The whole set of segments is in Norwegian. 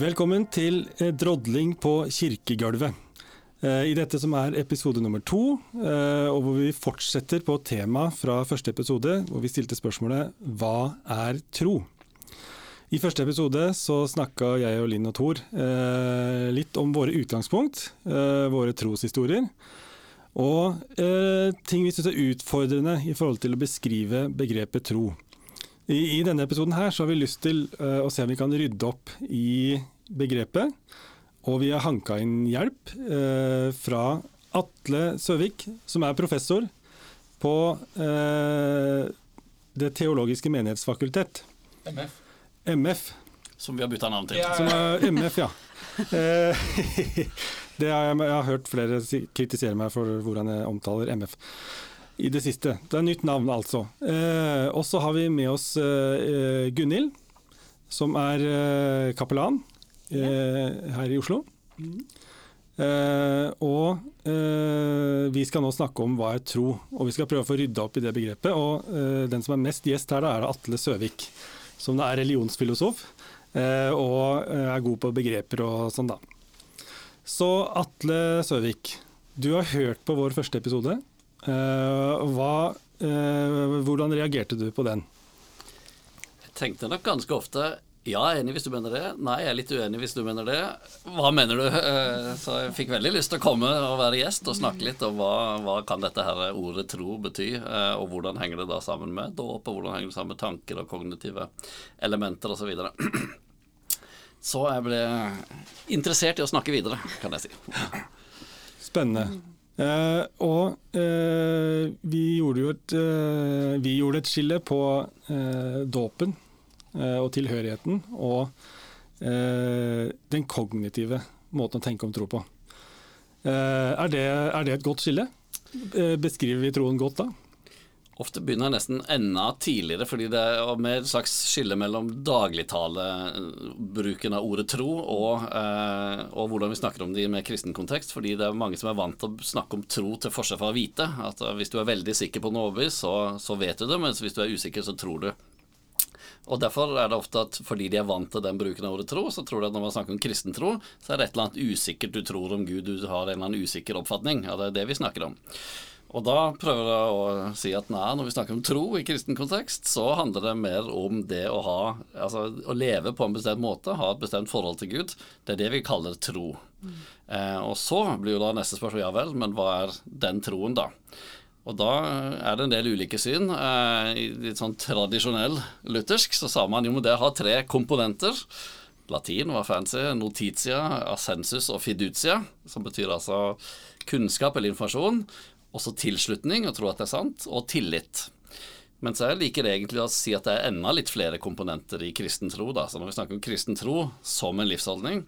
Velkommen til eh, drodling på kirkegulvet. Eh, I dette som er episode nummer to, eh, og hvor vi fortsetter på temaet fra første episode, hvor vi stilte spørsmålet 'Hva er tro?' I første episode så snakka jeg og Linn og Thor litt om våre utgangspunkt, våre troshistorier. Og ting vi syns er utfordrende i forhold til å beskrive begrepet tro. I, I, denne episoden her så har vi lyst til uh, å se om vi kan rydde opp i begrepet. Og vi har hanka inn hjelp uh, fra Atle Søvik, som er professor på uh, Det teologiske menighetsfakultet. MF. MF. Som vi har bytta navn til. Ja, Som er MF, ja. det har jeg, jeg har hørt flere kritisere meg for hvordan jeg omtaler MF i det siste. Det er nytt navn, altså. Eh, og så har vi med oss eh, Gunhild, som er eh, kapellan eh, her i Oslo. Mm. og eh, vi skal nå snakke om hva er tro, og vi skal prøve å få rydda opp i det begrepet. Og den som er mest gjest her, da er Atle Søvik, som er religionsfilosof. og er god på begreper og sånn, da. Så Atle Søvik, du har hørt på vår første episode. Eh, hva, eh, hvordan reagerte du på den? Jeg tenkte nok ganske ofte ja, jeg er enig hvis du mener det. Nei, jeg er litt uenig hvis du mener det. Hva mener du? Eh, så jeg fikk veldig lyst til å komme og være gjest og snakke litt om hva, hva kan dette her ordet tro bety, og hvordan henger det da sammen med dåp, og hvordan henger det sammen med tanker og kognitive elementer osv. Så, så jeg ble interessert i å snakke videre, kan jeg si. Spennende. Uh, og uh, vi gjorde jo et, uh, vi gjorde et skille på dåpen og tilhørigheten og den kognitive måten å tenke om tro på. Er det, er, det, et godt skille? Beskriver vi troen godt da? Ofte begynner jeg nesten enda tidligere, fordi det er et slags skille mellom dagligtalebruken av ordet tro og, eh, og, hvordan vi snakker om det i mer kristen kontekst. Fordi det er mange som er vant til å snakke om tro til forskjell fra å vite. At eh, hvis du er veldig sikker på noe overbevist, så, så vet du det, mens hvis du er usikker, så tror du. Og Derfor er det ofte at fordi de er vant til den bruken av ordet tro, så tror de at når man snakker om kristen tro, så er det et eller annet usikkert du tror om Gud, du har en eller annen usikker oppfatning. Ja, det er det vi snakker om. Og da prøver jeg å si at nei, når vi snakker om tro i kristen kontekst, så handler det mer om det å ha Altså å leve på en bestemt måte, ha et bestemt forhold til Gud. Det er det vi kaller tro. Mm. Eh, og så blir jo da neste spørsmål ja vel, men hva er den troen, da? Og da er det en del ulike syn. Eh, I litt sånn tradisjonell luthersk så sa man jo det har tre komponenter. Latin var fancy. Notitia, assensus og fiducia, som betyr altså kunnskap eller informasjon også tilslutning og tro at det er sant, og tillit. Mens jeg liker egentlig å si at det er enda litt flere komponenter i kristen tro. Så når vi snakker om kristen tro som en livsholdning,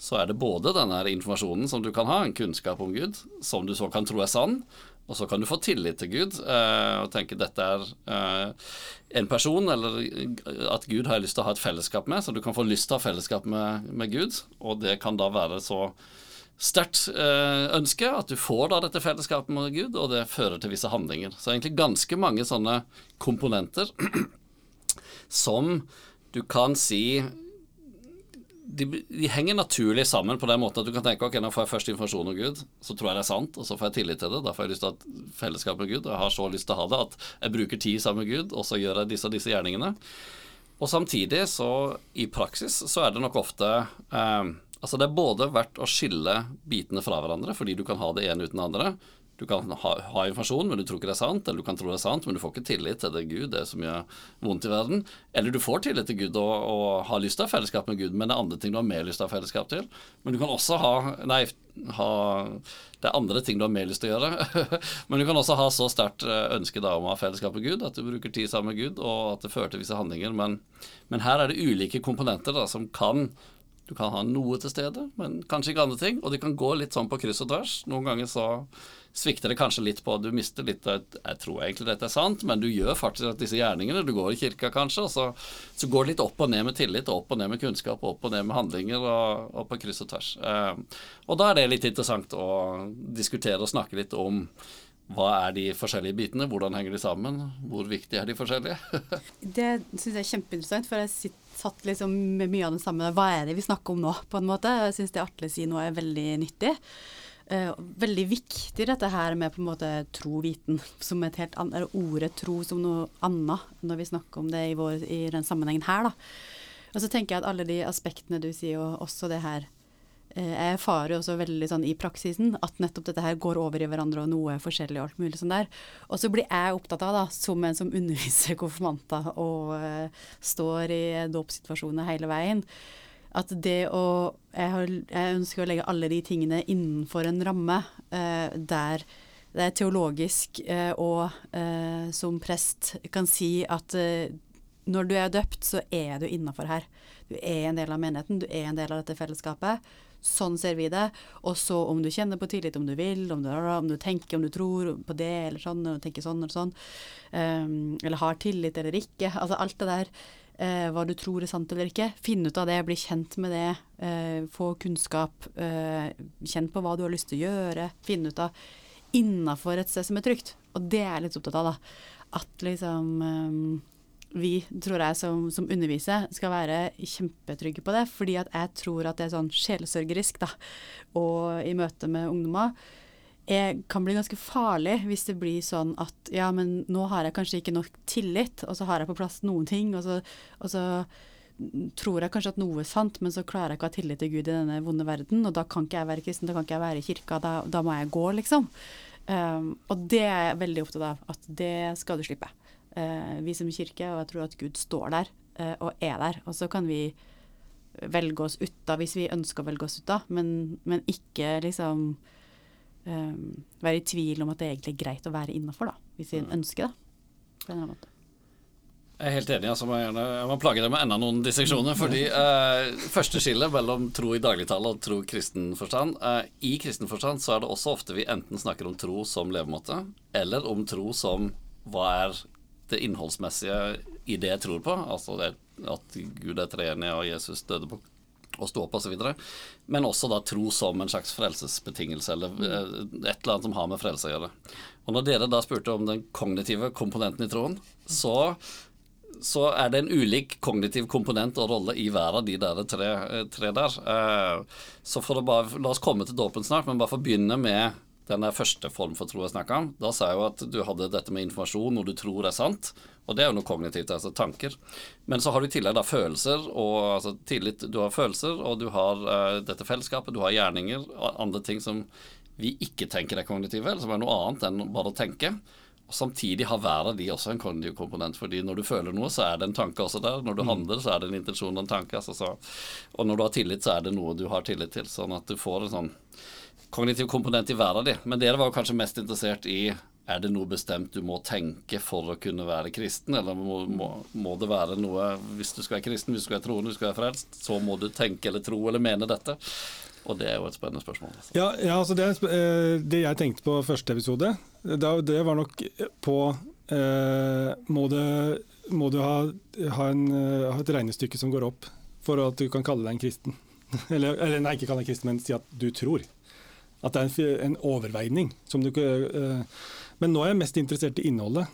så er det både denne informasjonen som du kan ha, en kunnskap om Gud, som du så kan tro er sann, og så kan du få tillit til Gud eh, og tenke dette er eh, en person, eller at Gud har lyst til å ha et fellesskap med, så du kan få lyst til å ha fellesskap med, med Gud, og det kan da være så sterkt eh, ønske at du får da dette fellesskapet med Gud, og det fører til visse handlinger. Så egentlig ganske mange sånne komponenter som du kan si de, de, henger naturlig sammen på den måten at du kan tenke ok, nå får jeg først informasjon om Gud, så tror jeg det er sant, og så får jeg tillit til det. Da får jeg lyst til ha fellesskap med Gud, og jeg har så lyst til å ha det at jeg bruker tid sammen med Gud, og så gjør jeg disse og disse gjerningene. Og samtidig så, i praksis, så er det nok ofte eh, Altså Det er både verdt å skille bitene fra hverandre, fordi du kan ha det ene uten det andre. Du kan ha, ha, informasjon, men du tror ikke det er sant, eller du kan tro det er sant, men du får ikke tillit til det Gud, det så mye vondt i verden. Eller du får tillit til Gud og, og har lyst til å ha fellesskap med Gud, men det er andre ting du har mer lyst til å ha fellesskap til. Men du kan også ha Nei, ha, det er andre ting du har mer lyst til å gjøre. men du kan også ha så sterkt eh, ønske da om å ha fellesskap med Gud, at du bruker tid sammen med Gud, og at det fører til visse handlinger. Men, men her er det ulike komponenter da, som kan du kan ha noe til stede, men kanskje ikke andre ting. Og de kan gå litt sånn på kryss og tvers. Noen ganger så svikter det kanskje litt på Du mister litt Jeg tror egentlig dette er sant, men du gjør faktisk disse gjerningene. Du går i kirka kanskje, og så, så går det litt opp og ned med tillit, og opp og ned med kunnskap, og opp og ned med handlinger, og, og på kryss og tvers. Eh, og da er det litt interessant å diskutere og snakke litt om hva er de forskjellige bitene? Hvordan henger de sammen? Hvor viktige er de forskjellige? det syns jeg er kjempeinteressant, for jeg satt liksom med mye av det samme. Hva er det vi snakker om nå, på en måte? Jeg syns det Atle sier nå er veldig nyttig. Uh, veldig viktig dette her med på en måte tro-viten, som et helt annet, eller ordet tro som noe annet, når vi snakker om det i, vår, i den sammenhengen her. da. Og så tenker jeg at alle de aspektene du sier, og også det her jeg erfarer også veldig sånn i praksisen at nettopp dette her går over i hverandre og noe forskjellig og alt mulig sånn der. Og så blir jeg opptatt av, da, som en som underviser konfirmanter og uh, står i dåpssituasjoner hele veien, at det å jeg, har, jeg, ønsker å legge alle de tingene innenfor en ramme uh, der det er teologisk uh, og som prest kan si at når du er døpt, så er du innafor her. Du er en del av menigheten, du er en del av dette fellesskapet. Sånn ser vi det. Og så om du kjenner på tillit, om du vil, om du, om du tenker, om du tror på det eller sånn, og tenker sånn eller sånn, um, eller har tillit eller ikke. Altså alt det der. Uh, hva du tror er sant eller ikke. Finne ut av det, bli kjent med det. Uh, få kunnskap. Uh, kjenn på hva du har lyst til å gjøre. Finne ut av innafor et sted som er trygt. Og det er jeg litt opptatt av, da. At liksom um, vi, tror jeg, som, som, underviser, skal være kjempetrygge på det. Fordi at jeg tror at det er sånn sjelsørgerisk, da, og i møte med ungdommer, jeg kan bli ganske farlig hvis det blir sånn at ja, men nå har jeg kanskje ikke nok tillit, og så har jeg på plass noen ting, og så, og så tror jeg kanskje at noe er sant, men så klarer jeg ikke å ha tillit til Gud i denne vonde verden, og da kan ikke jeg være kristen, da kan ikke jeg være i kirka, da, da må jeg gå, liksom. Um, og det er jeg veldig opptatt av, at det skal du slippe vi som kirke, og jeg tror at Gud står der eh, og er der. Og så kan vi velge oss ut av hvis vi ønsker å velge oss ut av, men, men ikke liksom eh, være i tvil om at det egentlig er greit å være innafor, hvis vi mm. ønsker det. På en eller annen måte. Jeg er helt enig. Altså, jeg, jeg må plage deg med enda noen disseksjoner. fordi eh, Første skillet mellom tro i dagligtale og tro i kristen forstand. Eh, I kristen forstand så er det også ofte vi enten snakker om tro som levemåte, eller om tro som hva er det innholdsmessige i det jeg tror på, altså det, at Gud er treenig og Jesus døde på og stå opp osv. Men også da tro som en slags frelsesbetingelse, eller eh, et eller annet som har med frelse å gjøre. Og når dere da spurte om den kognitive komponenten i troen, så, så er det en ulik kognitiv komponent og rolle i hver av de der tre, eh, tre der. Eh, så for å bare, la oss komme til dåpen snart, men bare få begynne med den der første form for tro jeg snakka om, da sa jeg jo at du hadde dette med informasjon, noe du tror er sant. Og det er jo noe kognitivt, altså tanker. Men så har du i tillegg da følelser, og altså tillit Du har følelser, og du har uh, dette fellesskapet, du har gjerninger og andre ting som vi ikke tenker er kognitive, eller som er noe annet enn bare å tenke. Og Samtidig har hver av de også en kognitiv komponent. fordi når du føler noe, så er det en tanke også der. Når du mm. handler, så er det en intensjon og en tanke. Altså, så, og når du har tillit, så er det noe du har tillit til. Sånn at du får en sånn kognitiv komponent i av de. Men dere var kanskje mest interessert i er det noe bestemt du må tenke for å kunne være kristen, eller må, må, må, det være noe Hvis du skal være kristen, hvis du skal være troende, hvis du skal være frelst, så må du tenke eller tro eller mene dette. Og det er jo et spennende spørsmål. Altså. Ja, ja, altså det, eh, det, jeg tenkte på første episode, det var nok på eh, må, du, må, du ha, ha, en, ha, et regnestykke som går opp for at du kan kalle deg en kristen? eller, eller nei, ikke kalle deg en kristen, men si at du tror. At det er en, overveining. Du, uh, men nå er jeg mest interessert i innholdet.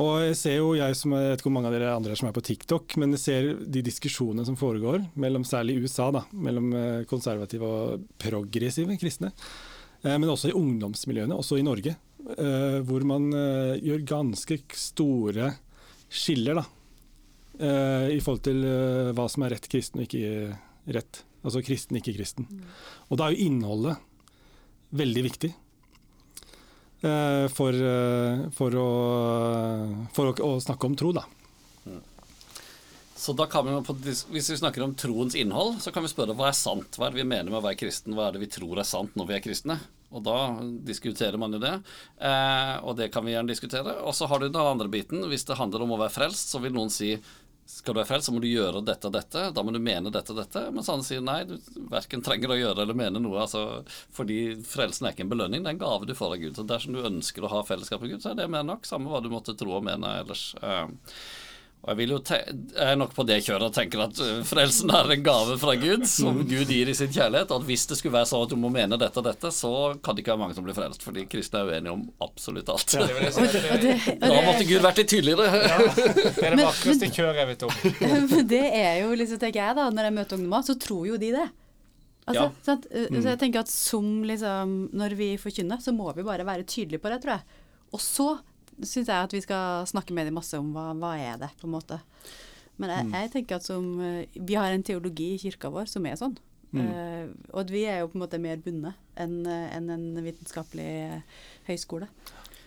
Og jeg ser jo, jeg som jeg vet ikke hvor mange av dere andre som er på TikTok, men jeg ser de diskusjonene som foregår, mellom særlig i USA, da, mellom eh, konservative og progressive kristne. Eh, men også i ungdomsmiljøene, også i Norge. Hvor man gjør ganske store skiller da, i forhold til hva som er rett kristen og ikke rett. Altså kristen, ikke kristen. Mm. Og da er jo innholdet veldig viktig. Eh, for, eh, for, å, for å, å, snakke om tro, da. Så da kan vi, Hvis vi snakker om troens innhold, så kan vi spørre hva er sant? Hva er det vi mener med å være kristen? Hva er det vi tror er sant når vi er kristne? Og da diskuterer man jo det. Eh, og det kan vi gjerne diskutere. Og så har du den andre biten. Hvis det handler om å være frelst, så vil noen si skal du være frelst, så må du gjøre dette og dette. Da må du mene dette og dette. Mens han sier nei, du verken trenger å gjøre eller mene noe. Altså, fordi frelsen er ikke en belønning, det er en gave du får av Gud. Så dersom du ønsker å ha fellesskap med Gud, så er det mer nok. Samme hva du måtte tro og mene ellers. Eh, Og jeg, vil jo te jeg er nok på det kjøret og tenker at uh, frelsen er en gave fra Gud, som Mm. Gud gir i sin kjærlighet. Og at hvis det skulle være sånn at du må mene dette og dette, så kan det ikke være mange som blir frelst. Fordi kristne er uenige om absolutt alt. Det jo det som Og det, det, Da måtte Gud vært litt tydeligere. det, er det Men- vakreste kjøret jeg vet om. Men det er jo liksom, tenker jeg da, når jeg møter ungdommer, så tror jo de det. Altså, Ja. sånn at, Så jeg tenker at som liksom, når vi forkynner, så må vi bare være tydelige på det, tror jeg. Og så syns jeg at vi skal snakke med dem masse om hva, hva er det, på en måte. Men jeg, jeg tenker at som uh, Vi har en teologi i kirka vår som er sånn. Uh, og vi er jo på en måte mer bundet enn en, en vitenskapelig høyskole.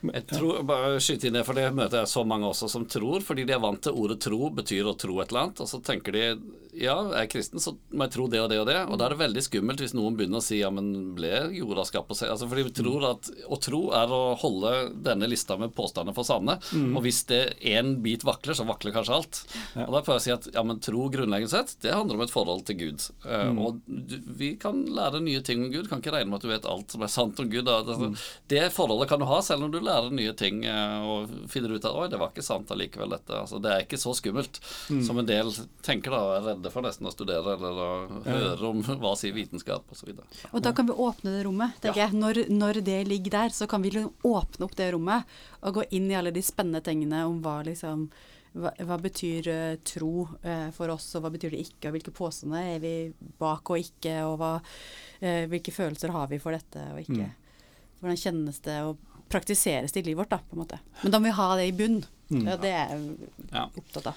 Jeg tror, bare skyte inn det, for det møter jeg så mange også som tror, fordi de er vant til ordet tro betyr å tro et eller annet, og så tenker de ja, jeg er kristen, så må jeg tro det og det og det, og da er det veldig skummelt hvis noen begynner å si ja, men ble jorda skapt på seg Altså fordi vi tror at å tro er å holde denne lista med påstander for sanne, og hvis det én bit vakler, så vakler kanskje alt. Og da prøver jeg å si at ja, men tro grunnleggende sett, det handler om et forhold til Gud. Eh, Og du, vi kan lære nye ting om Gud, kan ikke regne med at du vet alt som er sant om Gud. Da. Det, det forholdet kan du ha selv om du lærer nye ting eh, og finner ut at oi, det var ikke sant allikevel, dette. Altså, det er ikke så skummelt som en del tenker da, og er redde for nesten å studere eller å høre om hva sier vitenskap osv. Og da kan vi åpne det rommet, tenker jeg. Når, når det ligger der, så kan vi liksom åpne opp det rommet og gå inn i alle de spennende tingene om hva liksom hva, hva betyr uh, tro uh, for oss, og hva betyr det ikke, og hvilke påstander er vi bak og ikke, og hva, uh, hvilke følelser har vi for dette og ikke. Hvordan kjennes det og praktiseres det i livet vårt, da, på en måte. Men da må vi ha det i bunn. Ja, det er jeg Ja. opptatt av.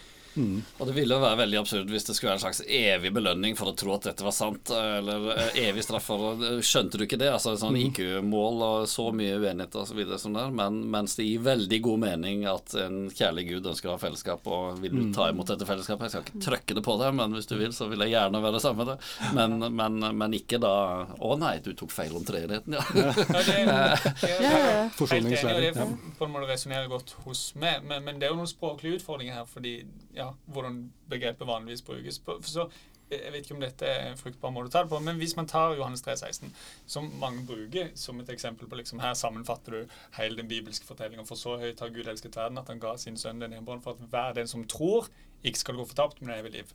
Og det ville jo være veldig absurd hvis det skulle være en slags evig belønning for å tro at dette var sant, eller eh, evig straff for Skjønte du ikke det? Altså sånn IQ-mål og så mye uenighet og så videre sånn der, men mens det gir veldig god mening at en kjærlig Gud ønsker å ha fellesskap, og vil du ta imot dette fellesskapet? Jeg skal ikke trøkke det på deg, men hvis du vil, så vil jeg gjerne være sammen med deg. Men, men, men ikke da Å nei, du tok feil om treenigheten, ja. Ja, er Ja, ja, ja. Forsoningslære, og det ja. på en godt hos meg. Men, men det er jo noen språklige utfordringer her, fordi ja, hvordan begrepet vanligvis brukes. Så, jeg vet ikke om dette er en fruktbar måte å ta det på, men hvis man tar Johannes 3, 16, som mange bruker som et eksempel på liksom, Her sammenfatter du hele den bibelske fortellingen. For så høyt har Gud elsket verden at han ga sin sønn den enbåren for at hver den som tror, ikke skal gå fortapt, men evig liv.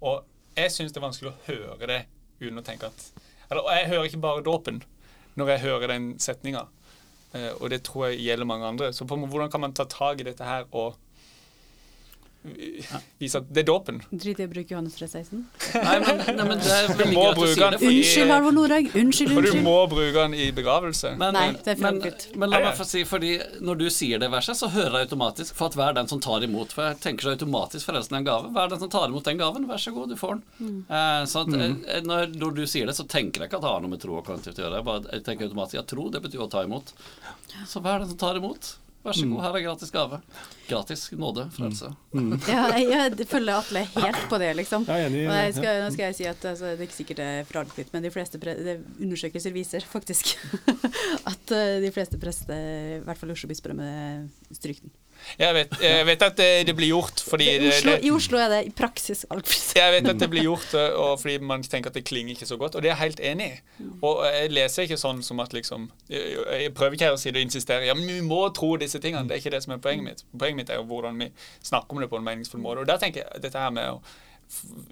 Og jeg syns det er vanskelig å høre det uten å tenke at Eller jeg hører ikke bare dåpen når jeg hører den setninga. Eh, og det tror jeg gjelder mange andre. Så på, hvordan kan man ta tak i dette her og eh, vise at det er dåpen? Drit i å bruke Johannes 316. Nei, men, nei, men det er Du veldig må å si bruke den det. fordi- Unnskyld, Halvor Nordhaug. Unnskyld, For du må bruke den i begravelse. Men, Nei, det er men, men la meg få si, fordi når du sier det verset, så hører jeg automatisk for at hver den som tar imot For jeg tenker så automatisk frelsen er en gave. Hver den som tar imot den gaven, vær så god, du får den. Eh, så at, mm. når, når du sier det, så tenker jeg ikke at det har noe med tro og kognitivt å gjøre. Jeg, bare, jeg tenker automatisk at tro, det betyr å ta imot. Så hver den som tar imot, vær så god, her er gratis gave. Gratis nåde, frelse. Ja, jeg, følger Atle helt på det, liksom. Jeg er enig i det, jeg skal, nå skal jeg si at altså, det er ikke sikkert det er forargelig, men de fleste pre det, undersøkelser viser faktisk at eh, de fleste prester, i hvert fall Oslo bispedømme, stryker den. Jeg vet, jeg vet at det, det blir gjort fordi I det, Oslo, det, I Oslo er det i praksis valgfritt. Jeg vet at det blir gjort eh, og fordi man tenker at det klinger ikke så godt, og det er jeg helt enig i. Og jeg leser ikke sånn som at liksom Jeg jeg prøver ikke her å si det og insistere. Ja, men vi må tro disse tingene. Det er ikke det som er poenget mitt. Poenget mitt er jo hvordan vi snakker om det på en meningsfull måte. Og der tenker jeg dette her med å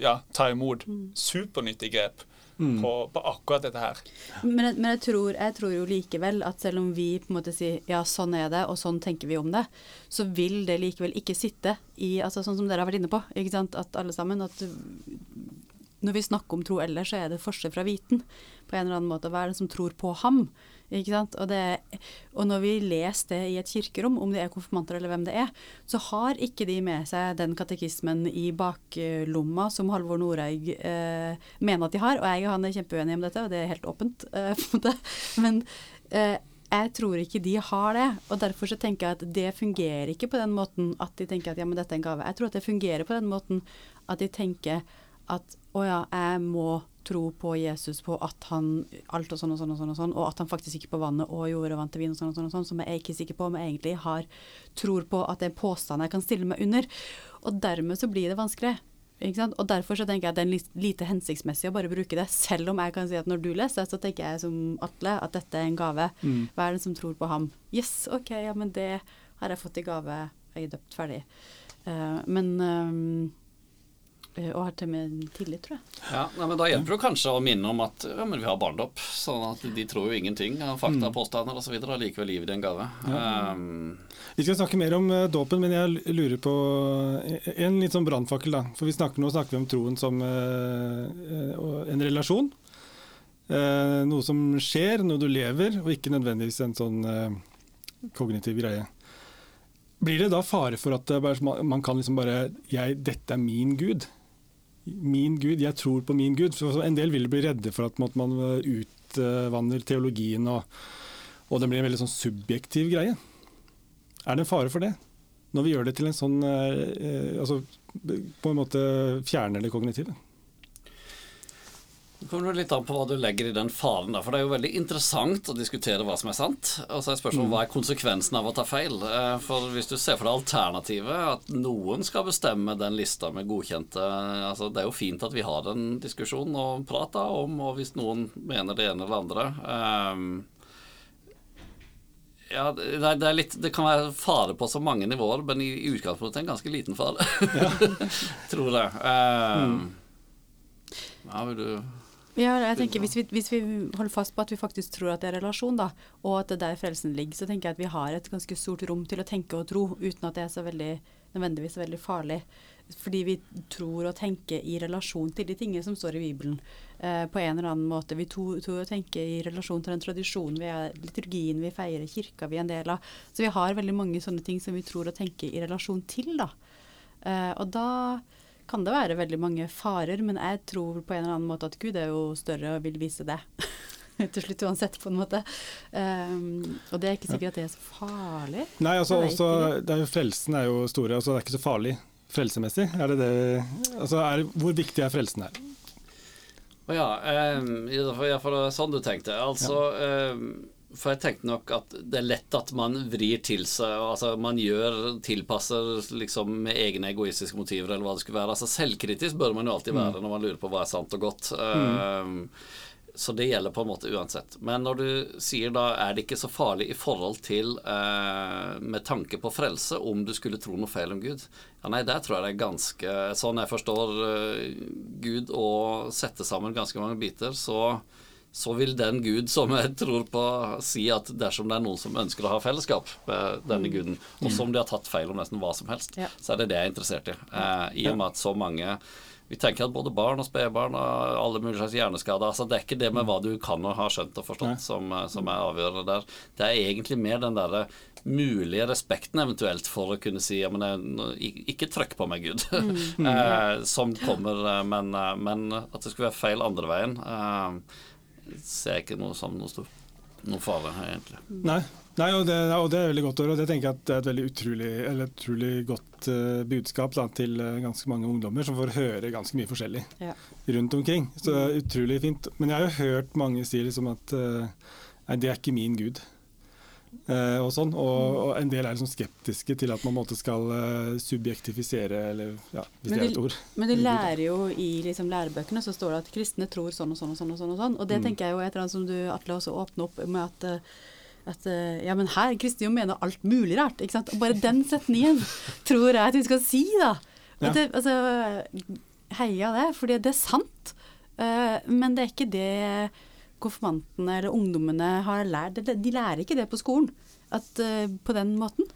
ja, ta imot supernyttig grep på, på akkurat dette her. Men, men jeg, tror, jeg tror jo likevel at selv om vi på en måte sier ja, sånn er det, og sånn tenker vi om det, så vil det likevel ikke sitte i altså Sånn som dere har vært inne på, ikke sant, at alle sammen at når vi snakker om tro ellers, så er det forskjell fra viten på en eller annen måte. Hva er det som tror på ham? Ikke sant? Og, det, og når vi leser det i et kirkerom, om det er konfirmanter eller hvem det er, så har ikke de med seg den katekismen i baklomma som Halvor Noreig eh, mener at de har. Og jeg og han er kjempeuenige om dette, og det er helt åpent. Eh. Men eh, jeg tror ikke de har det. Og derfor så tenker jeg at det fungerer ikke på den måten at de tenker at ja, men dette er en gave. Jeg tror at det fungerer på den måten at de tenker at å ja, jeg må tro på Jesus på at han alt og sånn og sånn og sånn, og sånn, og at han faktisk gikk på vannet og gjorde vann til vin og sånn og sånn, og sånn som jeg er ikke sikker på, men egentlig har tror på at det er påstand jeg kan stille meg under. Og dermed så blir det vanskelig. Ikke sant? Og Derfor så tenker jeg at det er lite hensiktsmessig å bare bruke det. Selv om jeg kan si at når du leser, så tenker jeg som Atle at dette er en gave. Hva er det som tror på ham? Yes, OK, ja, men det har jeg fått i gave. Jeg er døpt ferdig. Uh, men eh, Og har til med tillit, tror jeg. Ja, nei, men Da hjelper det kanskje å minne om at ja, men vi har barndopp. Sånn at de tror jo ingenting av fakta, påstander osv. Likevel gir vi det en gave. Um, Vi skal snakke mer om eh, dåpen, men jeg lurer på eh, en litt sånn brannfakkel. For vi snakker, Nå snakker vi om troen som eh, eh, en relasjon. Eh, noe som skjer, noe du lever, og ikke nødvendigvis en sånn eh, kognitiv greie. Blir det da fare for at man kan liksom bare jeg, 'Dette er min Gud'. Min Gud, jeg tror på min Gud. Så en del vil bli redde for at man utvanner teologien, og, og det blir en veldig sånn subjektiv greie. Er det en fare for det? Når vi gjør det til en sånn eh, altså, På en måte fjerner det kognitive. Det kommer litt an på hva du legger i den faren. Da. For det er jo veldig interessant å diskutere hva som er sant. Og så er spørsmålet hva er konsekvensen av å ta feil. Eh, For hvis du ser for deg alternativet, at noen skal bestemme den lista med godkjente altså Det er jo fint at vi har den diskusjonen og prater om, og hvis noen mener det ene eller andre um, ja, det, er- det, litt, det kan være fare på så mange nivåer, men i, i utgangspunktet en ganske liten fare. Tror jeg. Ehm, ja, vil du Ja, jeg tenker hvis vi, hvis vi holder fast på at vi faktisk tror at det er relasjon, da, og at det er der frelsen ligger, så tenker jeg at vi har et ganske stort rom til å tenke og tro, uten at det er så veldig, nødvendigvis så veldig farlig. Fordi vi tror og tenker i relasjon til de tingene som står i Bibelen. Eh, på en eller annen måte. Vi tror, tror og tenker i relasjon til den tradisjonen vi er, liturgien vi feirer, kirka vi er en del av. Så vi har veldig mange sånne ting som vi tror og tenker i relasjon til, da. Eh, og da kan det være veldig mange farer, men jeg tror på en eller annen måte at Gud er jo større og vil vise det. Til slutt uansett, på en måte. Um, og det er ikke sikkert at det er så farlig. Nei, altså, også, det er jo, Frelsen er jo store, altså det er ikke så farlig frelsemessig. Er det det, altså er, hvor viktig er frelsen her? Å ja, ehm, ja, ja, det var sånn du tenkte. Altså ehm, For jeg tenkte nok at det er lett at man vrir til seg Altså man gjør, tilpasser liksom med egne egoistiske motiver, eller hva det skulle være. Altså Selvkritisk bør man jo alltid være når man lurer på hva er sant og godt. Ehm, så det gjelder på en måte uansett. Men når du sier da er det ikke så farlig i forhold til uh, med tanke på frelse om du skulle tro noe feil om Gud? Ja, nei, der tror jeg det er ganske Sånn jeg forstår uh, Gud og setter sammen ganske mange biter, så så vil den Gud som jeg tror på, si at dersom det er noen som ønsker å ha fellesskap med denne guden, og som de har tatt feil om nesten hva som helst, Ja. så er det det jeg er interessert i. Eh, I og med at så mange vi tenker at både barn og spedbarn og alle mulige slags hjerneskader altså Det er ikke det med hva du kan og har skjønt og forstått som, eh, som er avgjørende der. Det er egentlig mer den derre mulige respekten eventuelt for å kunne si ja, men jeg, ikke trykk på meg, Gud, eh, som kommer. eh, Men, men at det skulle være feil andre veien, eh, ser jeg ikke noe som noe stor noe fare, her, egentlig. Nei, Nei og, det, og det er veldig godt å høre. og Det tenker jeg at det er et veldig utrolig, eller utrolig godt uh, budskap da, til eh, ganske mange ungdommer, som får høre ganske mye forskjellig Ja. rundt omkring. Så det er utrolig fint. Men jeg har jo hørt mange si liksom at uh, nei, det er ikke min gud. Eh, og sånn, og, og en del er liksom skeptiske til at man måte skal eh, subjektifisere, eller ja, hvis Men det er et ord. Men de lærer jo i liksom lærebøkene så står det at kristne tror sånn og sånn og sånn. Og sånn og sånn. Og det Mm. tenker jeg jo er et eller annet som du Atle også åpner opp med at, eh, at ja, men her kristne jo mener alt mulig rart. ikke sant? Og bare den setningen tror jeg at vi skal si, da. Ja. Det, altså, heia det, fordi det er sant. Men det er ikke det konfirmantene eller ungdommene har lært. De, de lærer ikke det på skolen at, eh, på den måten.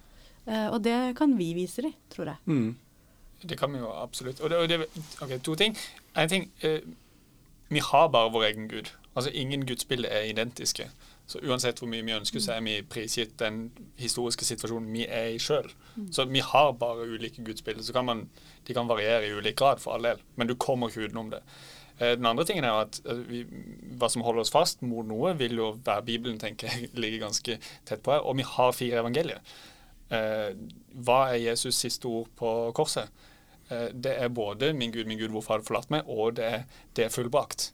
Eh, og det kan vi vise dem, tror jeg. Mm. Det kan vi jo absolutt. Og det, og det, ok, To ting. En ting, eh, Vi har bare vår egen gud. Altså Ingen gudsbilder er identiske. Så uansett hvor mye vi ønsker, så er vi prisgitt den historiske situasjonen vi er i sjøl. Så vi har bare ulike gudsbilder. Så kan man, de kan variere i ulik grad, for all del. Men du kommer ikke utenom det. Eh, Den andre tingen er at eh, vi, hva som holder oss fast mot noe, vil jo være Bibelen, tenker jeg, ligger ganske tett på her. Og vi har fire evangelier. Eh, hva er Jesus' siste ord på korset? Eh, det er både 'Min Gud, min Gud, hvorfor har du forlatt meg?' og det er 'Det er fullbrakt'.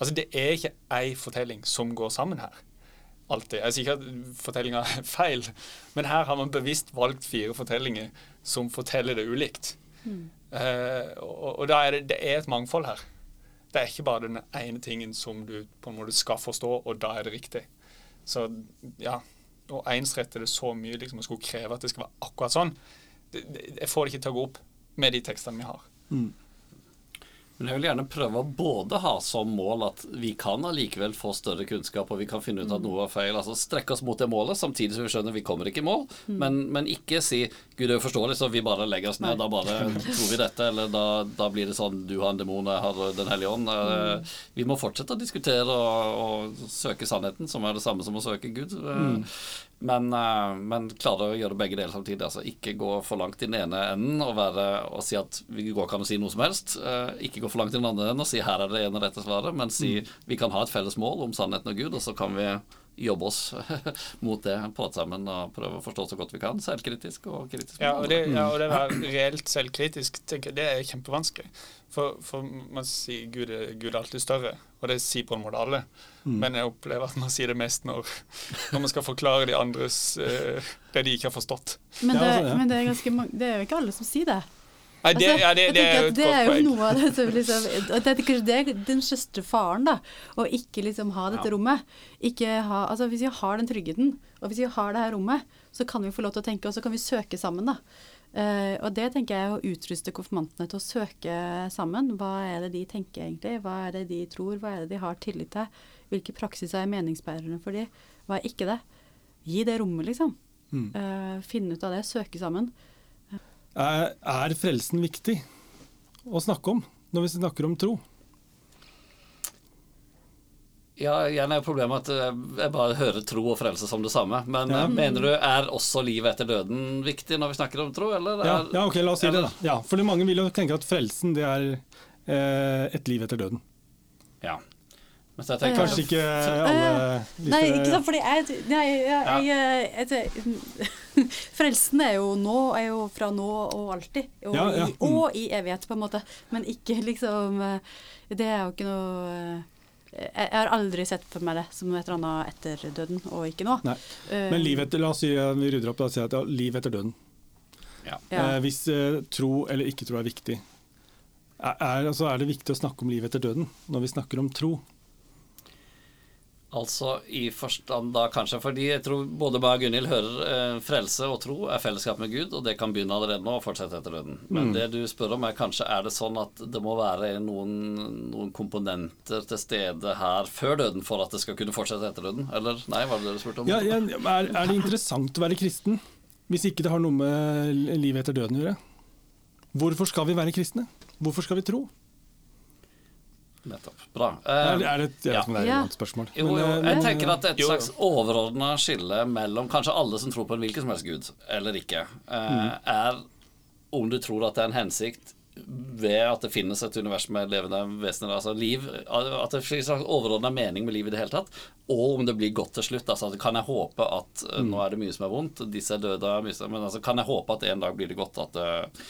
Altså Det er ikke ei fortelling som går sammen her. Alltid. Jeg sier ikke at fortellinga er feil, men her har man bevisst valgt fire fortellinger som forteller det ulikt. Eh, og og da er det, det er et mangfold her. Det er ikke bare den ene tingen som du på en måte skal forstå, og da er det riktig. Så ja, å ensrette det så mye liksom, og skulle kreve at det skal være akkurat sånn, det, det, Jeg får det ikke til å gå opp med de tekstene vi har. Mm. Men jeg vil gjerne prøve å både ha som mål at vi kan allikevel få større kunnskap, og vi kan finne ut at noe er feil. Altså strekke oss mot det målet, samtidig som vi skjønner vi kommer ikke i mål. Men, men ikke si 'Gud, det er uforståelig, så vi bare legger oss ned', da bare tror vi dette. Eller da, da blir det sånn 'du har en demon, jeg har Den hellige ånd'. Mm. Vi må fortsette å diskutere og, og søke sannheten, som er det samme som å søke Gud. Eh, Men, eh, men klare å gjøre begge deler samtidig. Altså ikke gå for langt i den ene enden og, være, og si at vi går kan an si noe som helst. Eh, Ikke gå for langt i den andre enden og si her er det ene rette svaret, men si vi kan ha et felles mål om sannheten og Gud, og så kan vi jobbe oss mot det, prate sammen og prøve å forstå så godt vi kan. Selvkritisk og kritisk. Ja, og det, ja, og det å være reelt selvkritisk, tenker jeg, det er kjempevanskelig. For, for man sier Gud er, Gud er alltid større, og det sier på en måte alle. Men jeg opplever at man sier det mest når, når man skal forklare de andres eh, det de ikke har forstått. Men, det, altså, men det, er ganske mange, det er jo ikke alle som sier det. Nei, det, Altså, ja, det, det er jo jo godt et det er godt jo poeng. noe av det som liksom at det, er kanskje er den største faren, da. Å ikke liksom ha dette Ja. rommet. Ikke ha Altså hvis vi har den tryggheten, og hvis vi har det her rommet, så kan vi få lov til å tenke, og så kan vi søke sammen, da. Eh, og det tenker jeg å utruste konfirmantene til å søke sammen. Hva er det de tenker egentlig? Hva er det de tror? Hva er det de har tillit til? Hvilke praksiser er meningsbærerne for de? Hva er ikke det? Gi det rommet, liksom. Mm. Uh, finne ut av det, søke sammen. Er, er frelsen viktig å snakke om når vi snakker om tro? Ja, igjen er problemet at eh, jeg bare hører tro og frelse som det samme. Men Ja. eh, mener du er også livet etter døden viktig når vi snakker om tro, eller? Ja, er- ja ok, la oss si det, da. Ja, for mange vil jo tenke at frelsen, det er eh, et liv etter døden. Ja. Men så jeg tenker Kanskje ikke alle Nei, ikke sant, fordi jeg, nei, jeg, jeg, jeg, jeg Frelsen er jo nå, er jo fra nå og alltid. Og, Ja, ja, mm. og i evighet, på en måte. Men ikke liksom eh, Det er jo ikke noe jeg, jeg har aldri sett for meg det som et eller annet etter døden, og ikke nå. Nei. Men liv etter, la oss si, vi rydder opp, la oss si at ja, liv etter døden. Ja. ja. Eh, hvis eh, tro eller ikke tro er viktig, er, er, altså, er det viktig å snakke om liv etter døden når vi snakker om tro? Altså i forstand da kanskje fordi jeg tror både meg og Gunhild hører eh, frelse og tro er fellesskap med Gud, og det kan begynne allerede nå og fortsette etter døden. Men det du spør om er kanskje er det sånn at det må være noen, noen komponenter til stede her før døden for at det skal kunne fortsette etter døden? Eller nei, var det det du spurte om? Ja, ja, er, er det interessant å være kristen hvis ikke det har noe med livet etter døden å gjøre? Hvorfor skal vi være kristne? Hvorfor skal vi tro? Nettopp. Bra. Er, Eh, er det, jeg vet ikke om det er et annet spørsmål. Jo, jo, eh, jeg tenker at det er et Jo, jo. slags overordna skille mellom kanskje alle som tror på en hvilken som helst gud, eller ikke, eh, er om du tror at det er en hensikt ved at det finnes et univers med levende vesener, altså liv, at det finnes en slags overordna mening med liv i det hele tatt, og om det blir godt til slutt. altså Kan jeg håpe at mm. nå er det mye som er vondt, disse er døde, men altså, kan jeg håpe at en dag blir det godt? at eh,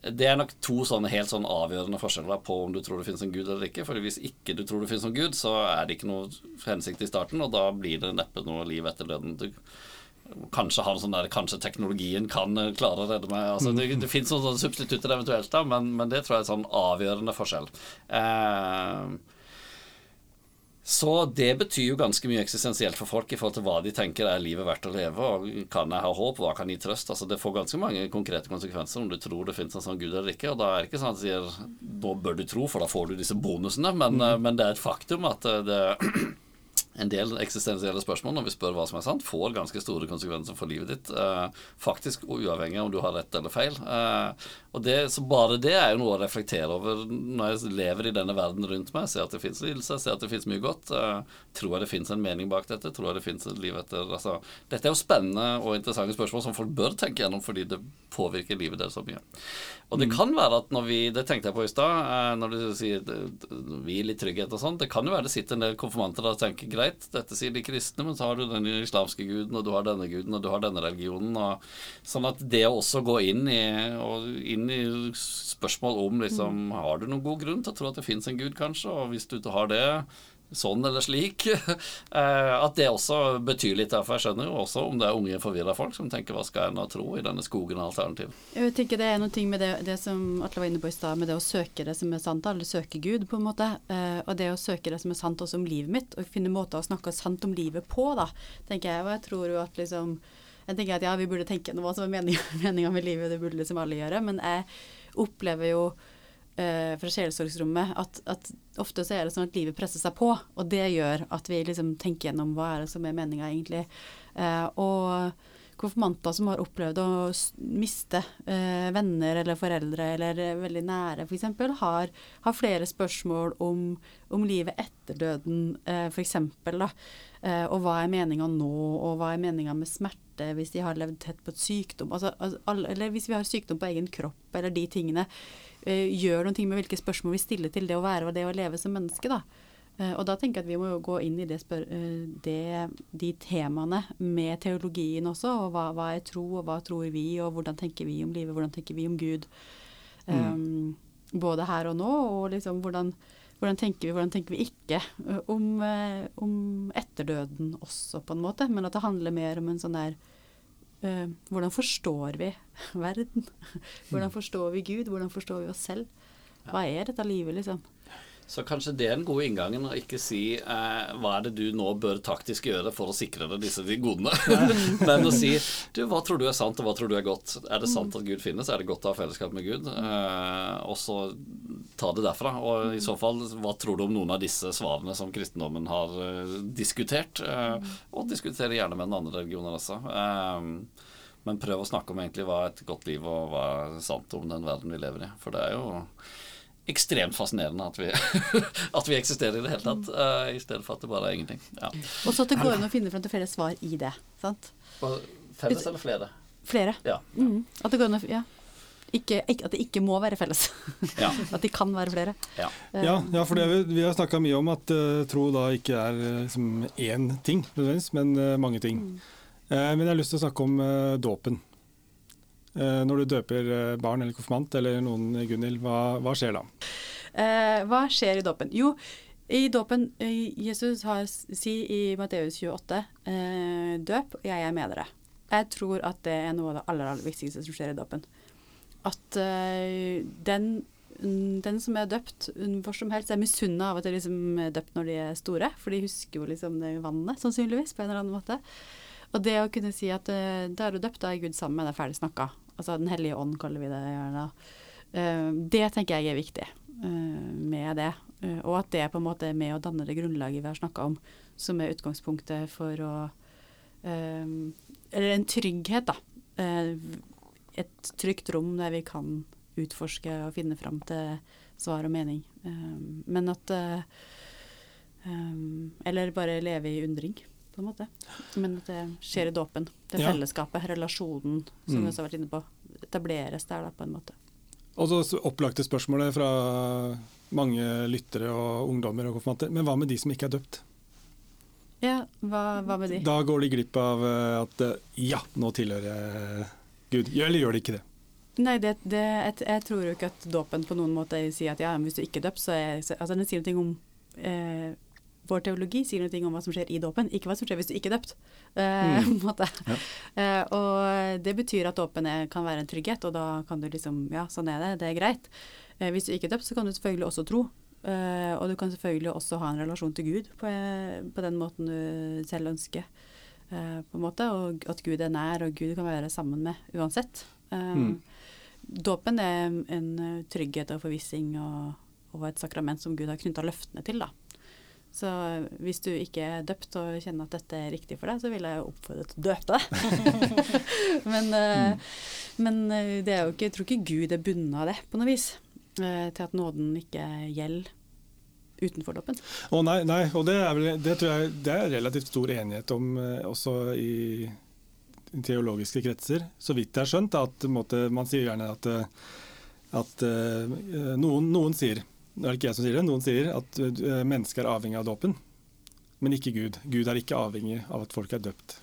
det er nok to sånne helt sånn avgjørende forskjeller på om du tror det finnes en gud eller ikke. For hvis ikke du tror det finnes en gud, så er det ikke noe hensikt i starten, og da blir det neppe noe liv etter døden. Du kanskje han sånn der Kanskje teknologien kan eh, klare å redde meg. Altså, det, det finnes noen sånne substitutter eventuelt, da, men, men det tror jeg er en sånn avgjørende forskjell. Eh, så det betyr jo ganske mye eksistensielt for folk i forhold til hva de tenker er livet verdt å leve, og kan jeg ha håp, hva kan gi trøst? Altså Det får ganske mange konkrete konsekvenser om du tror det finnes en sånn gud eller ikke. Og da er det ikke sånn at de sier nå bør du tro, for da får du disse bonusene, men, mm. men det er et faktum at det det en del eksistensielle spørsmål når vi spør hva som er sant, får ganske store konsekvenser for livet ditt. Eh, faktisk uavhengig av om du har rett eller feil. Eh, og det, så bare det er jo noe å reflektere over når jeg lever i denne verden rundt meg. Ser at det fins lidelse, ser at det fins mye godt. Eh, tror jeg det fins en mening bak dette? Tror jeg det fins et liv etter altså, Dette er jo spennende og interessante spørsmål som folk bør tenke gjennom fordi det påvirker livet deres så mye. Og det kan være at når vi Det tenkte jeg på i stad, når du sier hvil i trygghet og sånn. Det kan jo være det sitter en del konfirmanter der og tenker greit, dette sier de kristne, men så har du den islamske guden, og du har denne guden, og du har denne religionen. Og, sånn at det å også gå inn i, inn i spørsmål om liksom Har du noen god grunn til å tro at det fins en gud, kanskje? Og hvis du ikke har det, sånn eller slik eh, At det også betyr litt. derfor jeg skjønner jo også om det er unge, forvirra folk som tenker hva skal jeg nå tro i denne skogen av alternativ. Jeg tenker det er noe med det, det som Atle var inne på i stad, med det å søke det som er sant, eller søke Gud, på en måte. Eh, og det å søke det som er sant også om livet mitt, og finne måter å snakke sant om livet på, da, tenker jeg. Og jeg tror jo at liksom Jeg tenker at ja, vi burde tenke noe som er meninga med livet, det burde liksom alle gjøre. Men jeg opplever jo eh, fra sjelesorgsrommet at, at, ofte så er det sånn at livet presser seg på, og det gjør at vi liksom tenker gjennom hva er det som er meninga egentlig. Eh, og konfirmanter som har opplevd å miste eh, venner eller foreldre eller eh, veldig nære f.eks., har, har flere spørsmål om, om livet etter døden eh, f.eks. Eh, og hva er meninga nå, og hva er meninga med smerte hvis de har levd tett på et sykdom, altså, altså, eller hvis vi har sykdom på egen kropp, eller de tingene. Eh, gjør noen ting med hvilke spørsmål vi stiller til det å være og det å leve som menneske, da. Eh, og da tenker jeg at vi må jo gå inn i det eh, det, de temaene med teologien også, og hva, hva, er tro, og hva tror vi, og hvordan tenker vi om livet, hvordan tenker vi om Gud. Mm. Um, både her og nå, og liksom hvordan, hvordan tenker vi, hvordan tenker vi ikke om, om etterdøden også, på en måte. Men at det handler mer om en sånn der uh, Hvordan forstår vi verden? hvordan forstår vi Gud? Hvordan forstår vi oss selv? Hva er dette livet, liksom? Så kanskje det er den gode inngangen å ikke si eh, hva er det du nå bør taktisk gjøre for å sikre deg disse godene, men å si du, hva tror du er sant, og hva tror du er godt? Er det sant at Gud finnes? Er det godt å ha fellesskap med Gud? Eh, og så ta det derfra. Og i så fall, hva tror du om noen av disse svarene som kristendommen har eh, diskutert? Eh, og diskutere gjerne med den andre religionen også. Eh, men prøv å snakke om egentlig hva er et godt liv, og hva er sant om den verden vi lever i. For det er jo ekstremt fascinerende at vi, at vi, eksisterer i det hele tatt, uh, i stedet for at det bare er ingenting. Ja. Og så at det går an å finne fram til flere svar i det. sant? Felles eller flere? Flere. Ja. Mm. At det går an å ja. Ikke, ikke, at det ikke må være felles. Ja. at de kan være flere. Ja, uh, ja, ja for det, vi har snakka mye om at uh, tro da ikke er liksom én ting, men mange ting. Mm. men jeg har lyst til å snakke om dåpen. Eh, når du døper eh, barn eller konfirmant eller noen, Gunhild, hva, hva, skjer da? Eh, hva skjer i dåpen? Jo, i dåpen Jesus har, si i Matteus 28 eh, døp, jeg er med dere. Jeg tror at det er noe av det aller, aller viktigste som skjer i dåpen. At eh, den, den, som er døpt, hvor som helst, er misunna av at de liksom er døpt når de er store, for de husker jo liksom det vannet, sannsynligvis, på en eller annen måte. Og det å kunne si at uh, da er du døpt, da er Gud sammen med deg, ferdig snakka. Altså Den hellige ånd, kaller vi det gjerne. Uh, det tenker jeg er viktig uh, med det. og at det er på en måte med å danne det grunnlaget vi har snakka om, som er utgangspunktet for å Eller en trygghet, da. et trygt rom der vi kan utforske og finne fram til svar og mening. men at Eller bare leve i undring på en måte. Men at det skjer i dåpen. Det ja. fellesskapet, relasjonen, som mm. vi også har vært inne på, etableres der da, på en måte. Og så opplagte spørsmålet fra mange lyttere og ungdommer og konfirmanter. Men hva med de som ikke er døpt? Ja, hva, hva, med de? Da går de glipp av eh, at eh, ja, nå tilhører jeg Gud. Eller gjør de ikke det? Nei, det, det, jeg, jeg, tror jo ikke at dåpen på noen måte sier at ja, men hvis du ikke er døpt, så er altså Den sier noe om eh, vår teologi sier noe om hva som skjer i dåpen, ikke hva som skjer hvis du ikke er døpt. Uh, mm. ja. uh, og det betyr at dåpen kan være en trygghet, og da kan du liksom Ja, sånn er det, det er greit. Uh, hvis du ikke er døpt, så kan du selvfølgelig også tro. og du kan selvfølgelig også ha en relasjon til Gud på, på den måten du selv ønsker. på en måte, Og at Gud er nær, og Gud kan være sammen med uansett. Mm. Dåpen er en trygghet og forvissing og, og et sakrament som Gud har knytta løftene til. da. Så hvis du ikke er døpt og kjenner at dette er riktig for deg, så vil jeg oppfordre til å døpe deg. men, mm. men eh, det er jo ikke, jeg tror ikke Gud er bundet av det på noe vis. Eh, til at nåden ikke gjelder utenfor dåpen. Å nei, nei, og det er, vel, det tror jeg det er relativt stor enighet om også i teologiske kretser. Så vidt jeg har skjønt, at måte, man sier gjerne at, at noen, noen sier det er det ikke jeg som sier det, noen sier at uh, mennesket er avhengig av dåpen, men ikke Gud. Gud er ikke avhengig av at folk er døpt.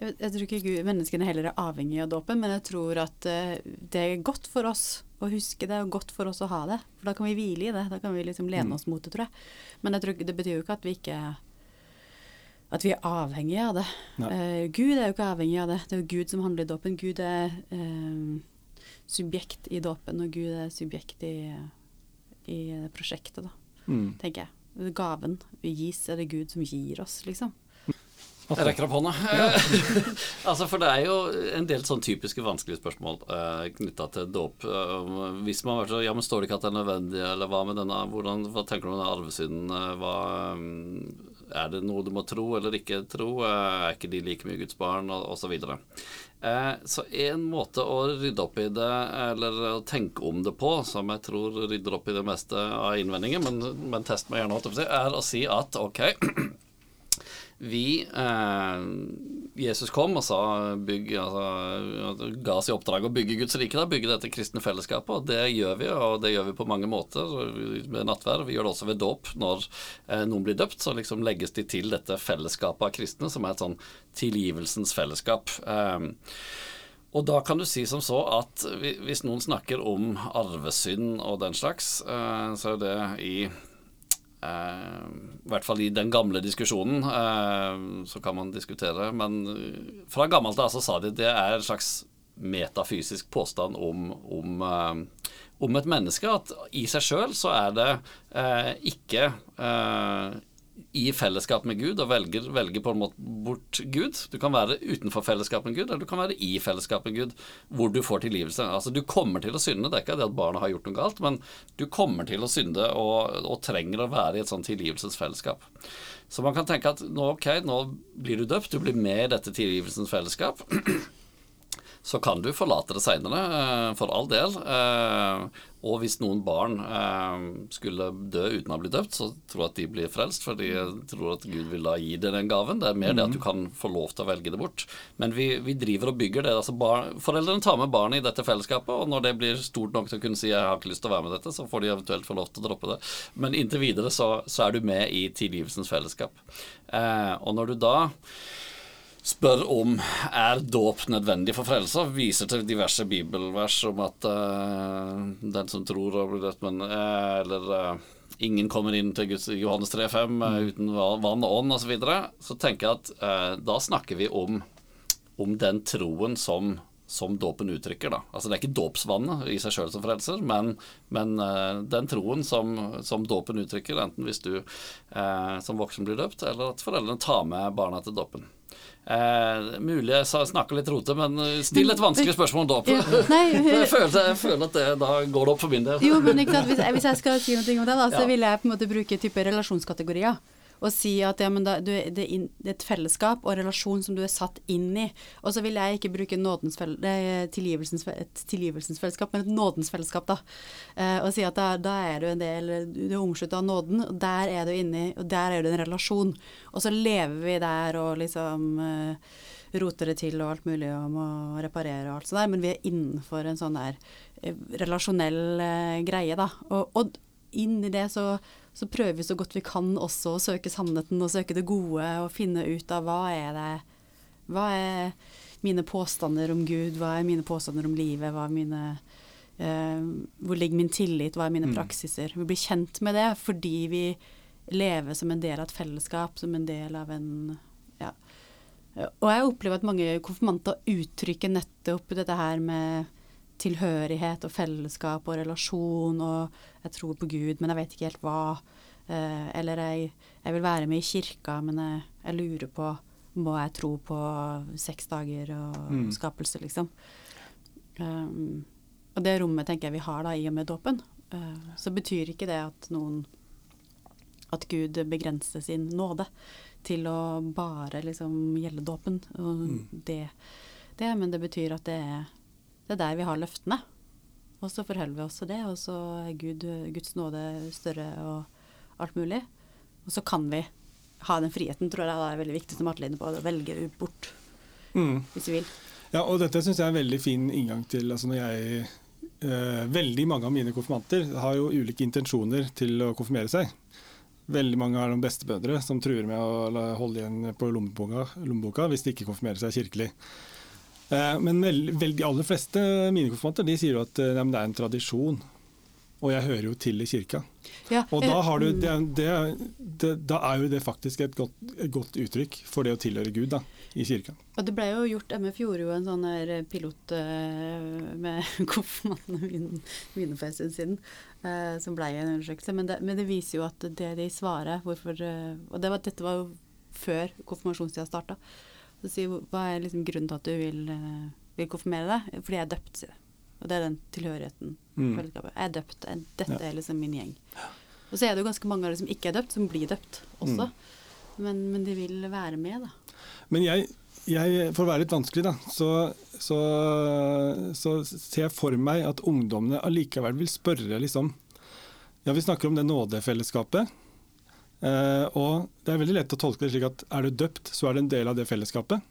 Jeg, jeg tror ikke Gud, menneskene heller er avhengig av dåpen, men jeg tror at uh, det er godt for oss å huske det, og godt for oss å ha det. For da kan vi hvile i det. Da kan vi liksom lene mm. oss mot det, tror jeg. Men jeg tror, det betyr jo ikke at vi ikke at vi er avhengige av det. Uh, Gud er jo ikke avhengig av det. Det er jo Gud som handler i dåpen. Gud er subjekt i dåpen, og Gud er subjekt i i prosjektet, da, mm. tenker jeg. Gaven vi gis, er det Gud som gir oss, liksom. Jeg rekker opp hånda. altså, for det er jo en del sånn typiske vanskelige spørsmål uh, knytta til dåp. Uh, hvis man har vært så, ja, men Står det ikke at det er nødvendig, eller hva med denne hvordan, Hva tenker du om denne arvesynden? Uh, hva, um, er det noe du må tro eller ikke tro? Uh, er ikke de like mye Guds barn? Og osv. Så, uh, så en måte å rydde opp i det, eller å tenke om det på, som jeg tror rydder opp i det meste av innvendinger, men, men test meg gjerne, er å si at ok vi eh, Jesus kom og sa bygg, altså, ga oss i oppdrag å bygge Guds rike, da, bygge dette kristne fellesskapet. og Det gjør vi, og det gjør vi på mange måter med nattverd. Vi gjør det også ved dåp. Når eh, noen blir døpt, så liksom legges de til dette fellesskapet av kristne, som er et sånn tilgivelsens fellesskap. Eh, og da kan du si som så at hvis noen snakker om arvesynd og den slags, eh, så er det i I hvert fall i den gamle diskusjonen uh, så kan man diskutere. Men fra gammelt av så sa de det er en slags metafysisk påstand om, om, om et menneske. At i seg sjøl så er det ikke i fellesskap med Gud og velger, velger, på en måte bort Gud. Du kan være utenfor fellesskap med Gud, eller du kan være i fellesskap med Gud, hvor du får tilgivelse. Altså Du kommer til å synde, det er ikke det at barna har gjort noe galt, men du kommer til å synde og, og trenger å være i et sånt tilgivelsesfellesskap. Så man kan tenke at nå, ok, nå blir du døpt, du blir med i dette tilgivelsens fellesskap så kan du forlate det seinere, eh, for all del. Eh, og hvis noen barn eh, skulle dø uten å bli døpt, så tror jeg at de blir frelst, for de tror at Gud vil da gi deg den gaven. Det er mer det at du kan få lov til å velge det bort. Men vi, vi driver og bygger det. altså bar, Foreldrene tar med barnet i dette fellesskapet, og når det blir stort nok til å kunne si 'jeg har ikke lyst til å være med dette', så får de eventuelt få lov til å droppe det. Men inntil videre så, så er du med i tilgivelsens fellesskap. Og når du da spør om er dåp nødvendig for frelse, viser til diverse bibelvers om at uh, den som tror og blir døpt, men uh, Eller uh, ingen kommer inn til Guds, Johannes 3,5 uh, uten vann og ånd osv. Så, videre, så tenker jeg at da snakker vi om, om den troen som som dåpen uttrykker. da. Altså Det er ikke dåpsvannet i seg sjøl som frelser, men, men uh, den troen som, som dåpen uttrykker, enten hvis du uh, som voksen blir døpt, eller at foreldrene tar med barna til dåpen. Eh, mulig jeg snakker litt rote, men eh, still et vanskelig spørsmål da. Ja, nei, jeg, føler, jeg føler at det, da går det opp for min del. Jo, men hvis, hvis, jeg skal si noe om det, da, så ja. vil jeg på en måte bruke type relasjonskategorier og si at ja, da, du, det, er et fellesskap og relasjon som du er satt inn i. Og så vil jeg ikke bruke fell, tilgivelsens, et tilgivelsens fellesskap, men et nådens fellesskap, da. Eh, og si at da, da, er du en del Du er omsluttet av nåden, og der er du inni, og der er du en relasjon. Og så lever vi der og liksom eh, roter det til og alt mulig og må reparere og alt sånt der, men vi er innenfor en sånn der eh, relasjonell eh, greie, da. Og, og inn i det så så prøver vi så godt vi kan også å søke sannheten og søke det gode og finne ut av hva er det Hva er mine påstander om Gud, hva er mine påstander om livet, hva er mine eh, Hvor ligger min tillit, hva er mine mm. praksiser? Vi blir kjent med det fordi vi lever som en del av et fellesskap, som en del av en Ja. Og jeg opplever at mange konfirmanter uttrykker nettopp dette her med tilhørighet og fellesskap og relasjon, og jeg tror på Gud, men jeg vet ikke helt hva. Eh, eller jeg, jeg, vil være med i kirka, men jeg, jeg, lurer på Må jeg tro på seks dager og mm. skapelse, liksom? Um, og det rommet tenker jeg vi har da i og med dåpen. Uh, så betyr ikke det at noen At Gud begrenser sin nåde til å bare liksom gjelde dåpen. Og mm. det, det, men det betyr at det er det er der vi har løftene. Og så forholder vi oss til det, og så er Gud, Guds nåde større og alt mulig. Og så kan vi ha den friheten, tror jeg det er veldig viktig, som Atle inne på, å velge bort mm. hvis vi vil. Ja, og dette syns jeg er en veldig fin inngang til altså når jeg eh, Veldig mange av mine konfirmanter har jo ulike intensjoner til å konfirmere seg. Veldig mange har noen bestemødre som truer med å holde igjen på lommeboka, lommeboka hvis de ikke konfirmerer seg kirkelig. Eh, men de aller fleste mine konfirmanter de sier jo at eh, det er en tradisjon. Og jeg hører jo til i kirka. Ja, og da, du, det, det, det, da, er jo det faktisk et godt, et godt, uttrykk for det å tilhøre Gud da, i kirka. Og det ble jo gjort, MF gjorde jo en sånn pilot uh, med konfirmantene mine for en stund siden, som ble en undersøkelse. Men det, men det, viser jo at det de svarer hvorfor, Og var, dette var jo før konfirmasjonstida starta. Så sier hva er liksom grunnen til at du vil, eh, vil konfirmere deg? Fordi jeg er døpt, sier jeg. Og det er den tilhørigheten. Mm. Jeg er døpt. Dette Ja. er liksom min gjeng. Og så er det jo ganske mange av de som ikke er døpt, som blir døpt også. Mm. Men, men de vil være med, da. Men jeg, jeg, for å være litt vanskelig, da, så, så, så ser jeg for meg at ungdommene allikevel vil spørre, liksom Ja, vi snakker om det nådefellesskapet. Eh, og det er veldig lett å tolke det slik at er du døpt, så er du en del av det fellesskapet.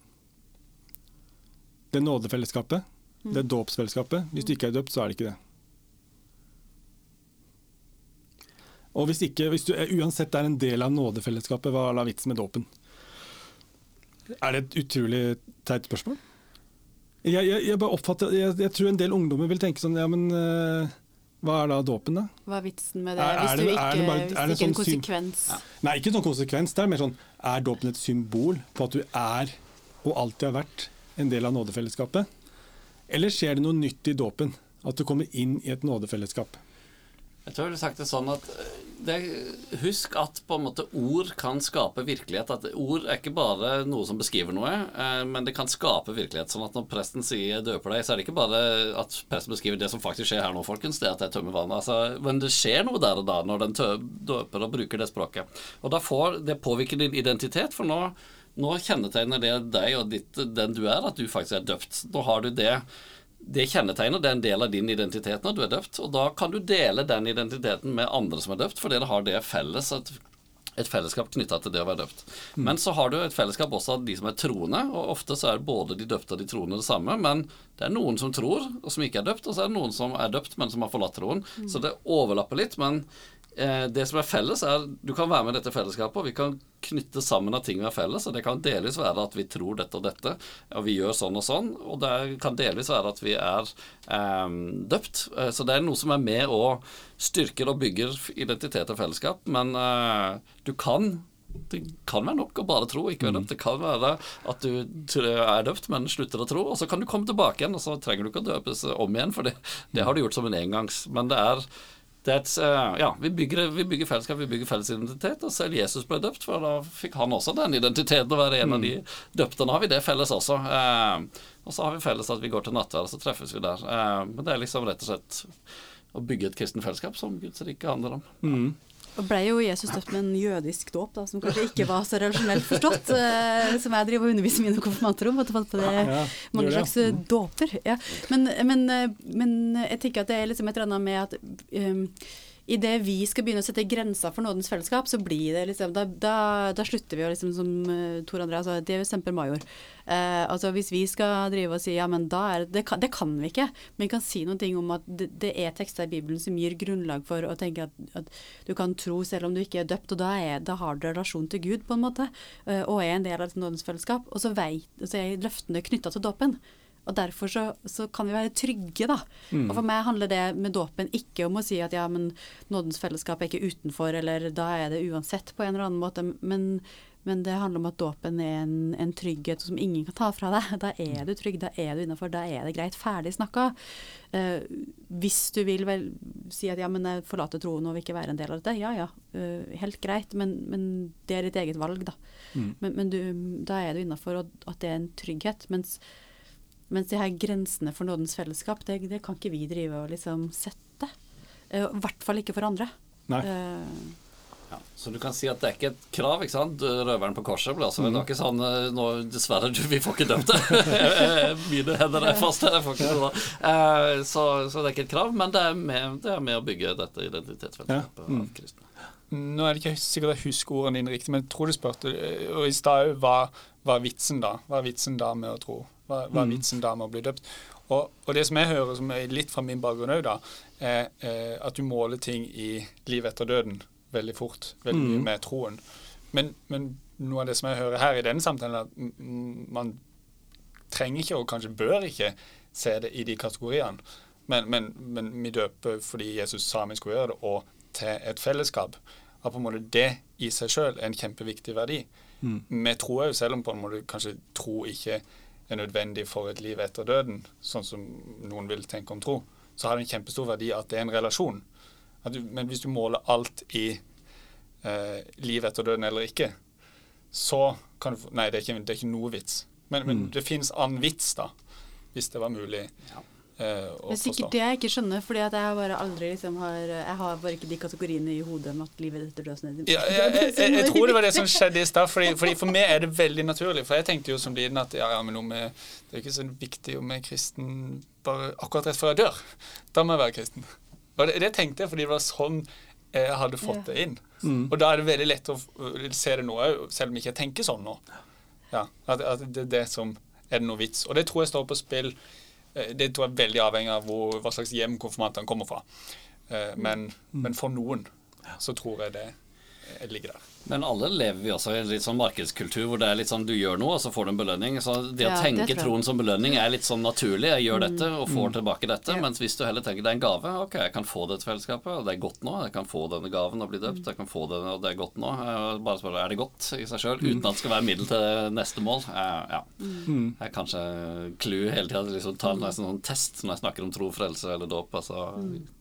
Det nådefellesskapet. Det dåpsfellesskapet. Hvis du ikke er døpt, så er det ikke det. Og hvis, ikke, hvis du er, uansett er en del av nådefellesskapet, hva er da vitsen med dåpen? Er det et utrolig teit spørsmål? Jeg, jeg, jeg bare oppfatter, jeg, jeg tror en del ungdommer vil tenke sånn Ja, men eh, hva er da dåpen, da? Hva er vitsen med det? Er- er hvis du det- ikke, er det bare- hvis det ikke er en sånn syn- konsekvens. Nei, ikke sånn konsekvens. Det er mer sånn Er dåpen et symbol på at du er, og alltid har vært, en del av nådefellesskapet? Eller skjer det noe nytt i dåpen? At du kommer inn i et nådefellesskap? Jeg tror jeg ville sagt det sånn at eh, det, Husk at på en måte ord kan skape virkelighet. At ord er ikke bare noe som beskriver noe, eh, men det kan skape virkelighet. Sånn at når presten sier 'døper deg', så er det ikke bare at presten beskriver det som faktisk skjer her nå, folkens. Det at jeg tømmer vannet. Altså, men det skjer noe der og da når den døper og bruker det språket. Og da får det påvirker din identitet, for nå, nå kjennetegner det deg og ditt, den du er, at du faktisk er døpt. Nå har du det det kjennetegner, det er en del av din identitet når du er døpt. Og da kan du dele den identiteten med andre som er døpt, fordi det har det felles. Et, et fellesskap knytta til det å være døpt. Men så har du et fellesskap også av de som er troende, og ofte så er både de døpte og de troende det samme. Men det er noen som tror, og som ikke er døpt, og så er det noen som er døpt, men som har forlatt troen. Så det overlapper litt. men det som er felles, er du kan være med i dette fellesskapet, og vi kan knytte sammen av ting vi har felles. Og det kan delvis være at vi tror dette og dette, og vi gjør sånn og sånn. Og det kan delvis være at vi er eh, døpt. Eh, Så det er noe som er med og styrker og bygger identitet og fellesskap. Men eh, du kan det kan være nok å bare tro, ikke være døpt. Det kan være at du er døpt, men slutter å tro. Og så kan du komme tilbake igjen, og så trenger du ikke å døpes om igjen, for det, det har du gjort som en engangs. Men det er eh, ja, vi bygger, vi bygger fellesskap, vi bygger felles identitet. Og selv Jesus ble døpt, for da fikk han også den identiteten å være en av de døpte. Nå har vi det felles også. Uh, og så har vi felles at vi går til nattverd, og så treffes vi der. Uh, men det er liksom rett og slett å bygge et kristent fellesskap som Guds rike handler om. Og ble jo Jesus døpt med en jødisk dåp, da, som kanskje ikke var så relasjonelt forstått. eh, som jeg driver og underviser mine konfirmanter om. At det fant på det Ja, mange slags eh, dåper. Ja. Men, men, eh, men jeg tenker at det er liksom et eller annet med at um, Idet vi skal begynne å sette grenser for nådens fellesskap, så blir det liksom Da, da, da slutter vi å liksom, som uh, Tor André sa, det er semper major. Eh, altså hvis vi skal drive og si ja, men da er det kan, det kan vi ikke. Men vi kan si noen ting om at det, det er tekster i Bibelen som gir grunnlag for å tenke at, at du kan tro selv om du ikke er døpt, og da, er, da har du relasjon til Gud, på en måte, eh, og er en del av nådens fellesskap. Og så, vet, så er løftene knytta til dåpen. Og derfor så, så kan vi være trygge, da. Og for meg handler det med dåpen ikke om å si at ja, men nådens fellesskap er ikke utenfor, eller da er det uansett på en eller annen måte. Men, men det handler om at dåpen er en, en trygghet som ingen kan ta fra deg. Da er du trygg, da er du innafor, da er det greit. Ferdig snakka. Eh, hvis du vil vel si at ja, men jeg forlater troen og vil ikke være en del av dette, ja ja, eh, helt greit. Men, men det er ditt eget valg, da. Men, men du, da er du innafor, og at det er en trygghet. mens mens de her grensene for nådens fellesskap, det, det kan ikke vi drive og liksom sette. Eh, I hvert fall ikke for andre. Nei. Uh, Ja, så du kan si at det er ikke et krav, ikke sant? Røveren på korset ble altså mm. ikke sånn eh, nå, Dessverre, du, vi får ikke dømt det. Mine hender er fast, Jeg får ikke det. Eh, så, så det er ikke et krav, men det er med, det er med å bygge dette identitetsfellesskapet Ja, mm. av kristne. Nå er det ikke sikkert jeg husker ordene dine riktig, men jeg tror du spurte og i stad òg hva, hva er vitsen da? Hva er vitsen da med å tro? Hva, hva er vitsen da med å bli døpt? Og, og det som jeg hører, som er litt fra min bakgrunn òg, er eh, at du måler ting i livet etter døden veldig fort. Veldig mye med troen. Men, men noe av det som jeg hører her i denne samtalen, er at man trenger ikke, og kanskje bør ikke, se det i de kategoriene. Men, men, men vi døper fordi Jesus sa vi skulle gjøre det, og til et fellesskap. At på en måte det i seg sjøl er en kjempeviktig verdi. Vi tror jo, selv om på en måte kanskje tro ikke er nødvendig for et liv etter døden, sånn som noen vil tenke om tro, så har det en kjempestor verdi at det er en relasjon. At du, men hvis du måler alt i eh, liv etter døden eller ikke, så kan du Nei, det er ikke, det er ikke noe vits. Men, men Mm. det fins annen vits, da. Hvis det var mulig Ja. Eh, Det er sikkert det jeg ikke skjønner, fordi at jeg bare aldri liksom har Jeg har bare ikke de kategoriene i hodet om at livet etter døden Ja, jeg, jeg, jeg, jeg tror det var det som skjedde i stad. Fordi, fordi For meg er det veldig naturlig. For jeg tenkte jo som liten at ja, ja, men om jeg, det er ikke så viktig om jeg er kristen bare akkurat rett før jeg dør. Da må jeg være kristen. Og det, det tenkte jeg fordi det var sånn jeg hadde fått det inn. Mm. Og da er det veldig lett å se det nå òg, selv om jeg ikke tenker sånn nå. Ja, at, at det er det som er det noe vits. Og det tror jeg står på spill. Eh, Det tror jeg er veldig avhengig av hvor, hva slags hjem konfirmantene kommer fra. Eh, Men, men for noen så tror jeg det eh, ligger der. Men alle lever vi også i en litt sånn markedskultur hvor det er litt sånn du gjør noe, og så får du en belønning. Så det Ja, å tenke det troen som belønning er litt sånn naturlig. Jeg gjør dette og får tilbake dette. Ja. Mens hvis du heller tenker det er en gave, ok, jeg kan få dette fellesskapet, og det er godt nå. Jeg kan få denne gaven og bli døpt. Jeg kan få det, og det er godt nå. Bare spørre er det godt i seg sjøl, uten at det skal være middel til neste mål. Ja. Mm. Jeg er kanskje clou hele tida. Liksom, ta en sånn test når jeg snakker om tro, frelse eller dåp. Altså,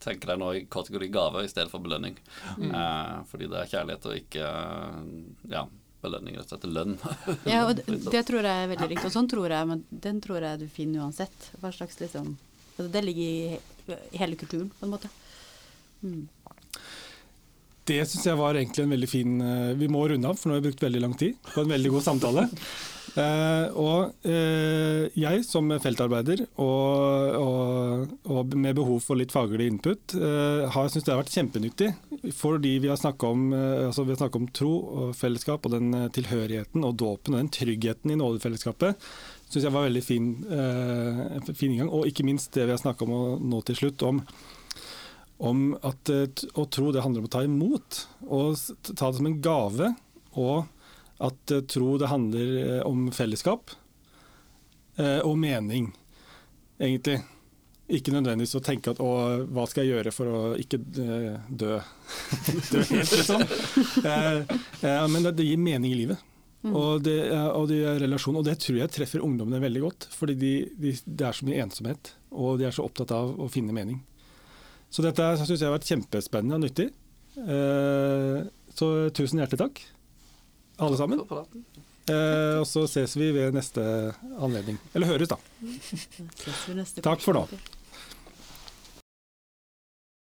tenker jeg nå i kategori gave i stedet for belønning. Eh, fordi det er kjærlighet og ikke ja, belønning rett og slett lønn. Ja, og det, det tror jeg er veldig riktig. Og sånn tror jeg, men den tror jeg du finner uansett. Hva slags liksom altså Det ligger i, i hele kulturen, på en måte. Mm. Det syns jeg var egentlig en veldig fin eh, Vi må runde av, for nå har vi brukt veldig lang tid på en veldig god samtale. Eh, og eh, jeg som feltarbeider og, og, og med behov for litt faglig input, eh, har syntes det har vært kjempenyttig. Fordi vi har snakka om, eh, altså om tro og fellesskap og den eh, tilhørigheten og dåpen og den tryggheten i nådefellesskapet. Syns jeg var veldig fin, eh, fin inngang. Og ikke minst det vi har snakka om nå til slutt, om om at eh, å tro det handler om å ta imot, og ta det som en gave. Og at tro det handler om fellesskap og mening, egentlig. Ikke nødvendigvis å tenke at å, hva skal jeg gjøre for å ikke eh, dø, dø helt, liksom. Eh, eh, men det, det gir mening i livet. Og det, eh, og det og det tror jeg treffer ungdommene veldig godt. Fordi de, de, det er så mye ensomhet, og de er så opptatt av å finne mening. Så dette syns jeg har vært kjempespennende og nyttig. Eh, så tusen hjertelig takk, alle sammen. Eh, og så ses vi ved neste anledning. Eller høres, da. Takk for nå.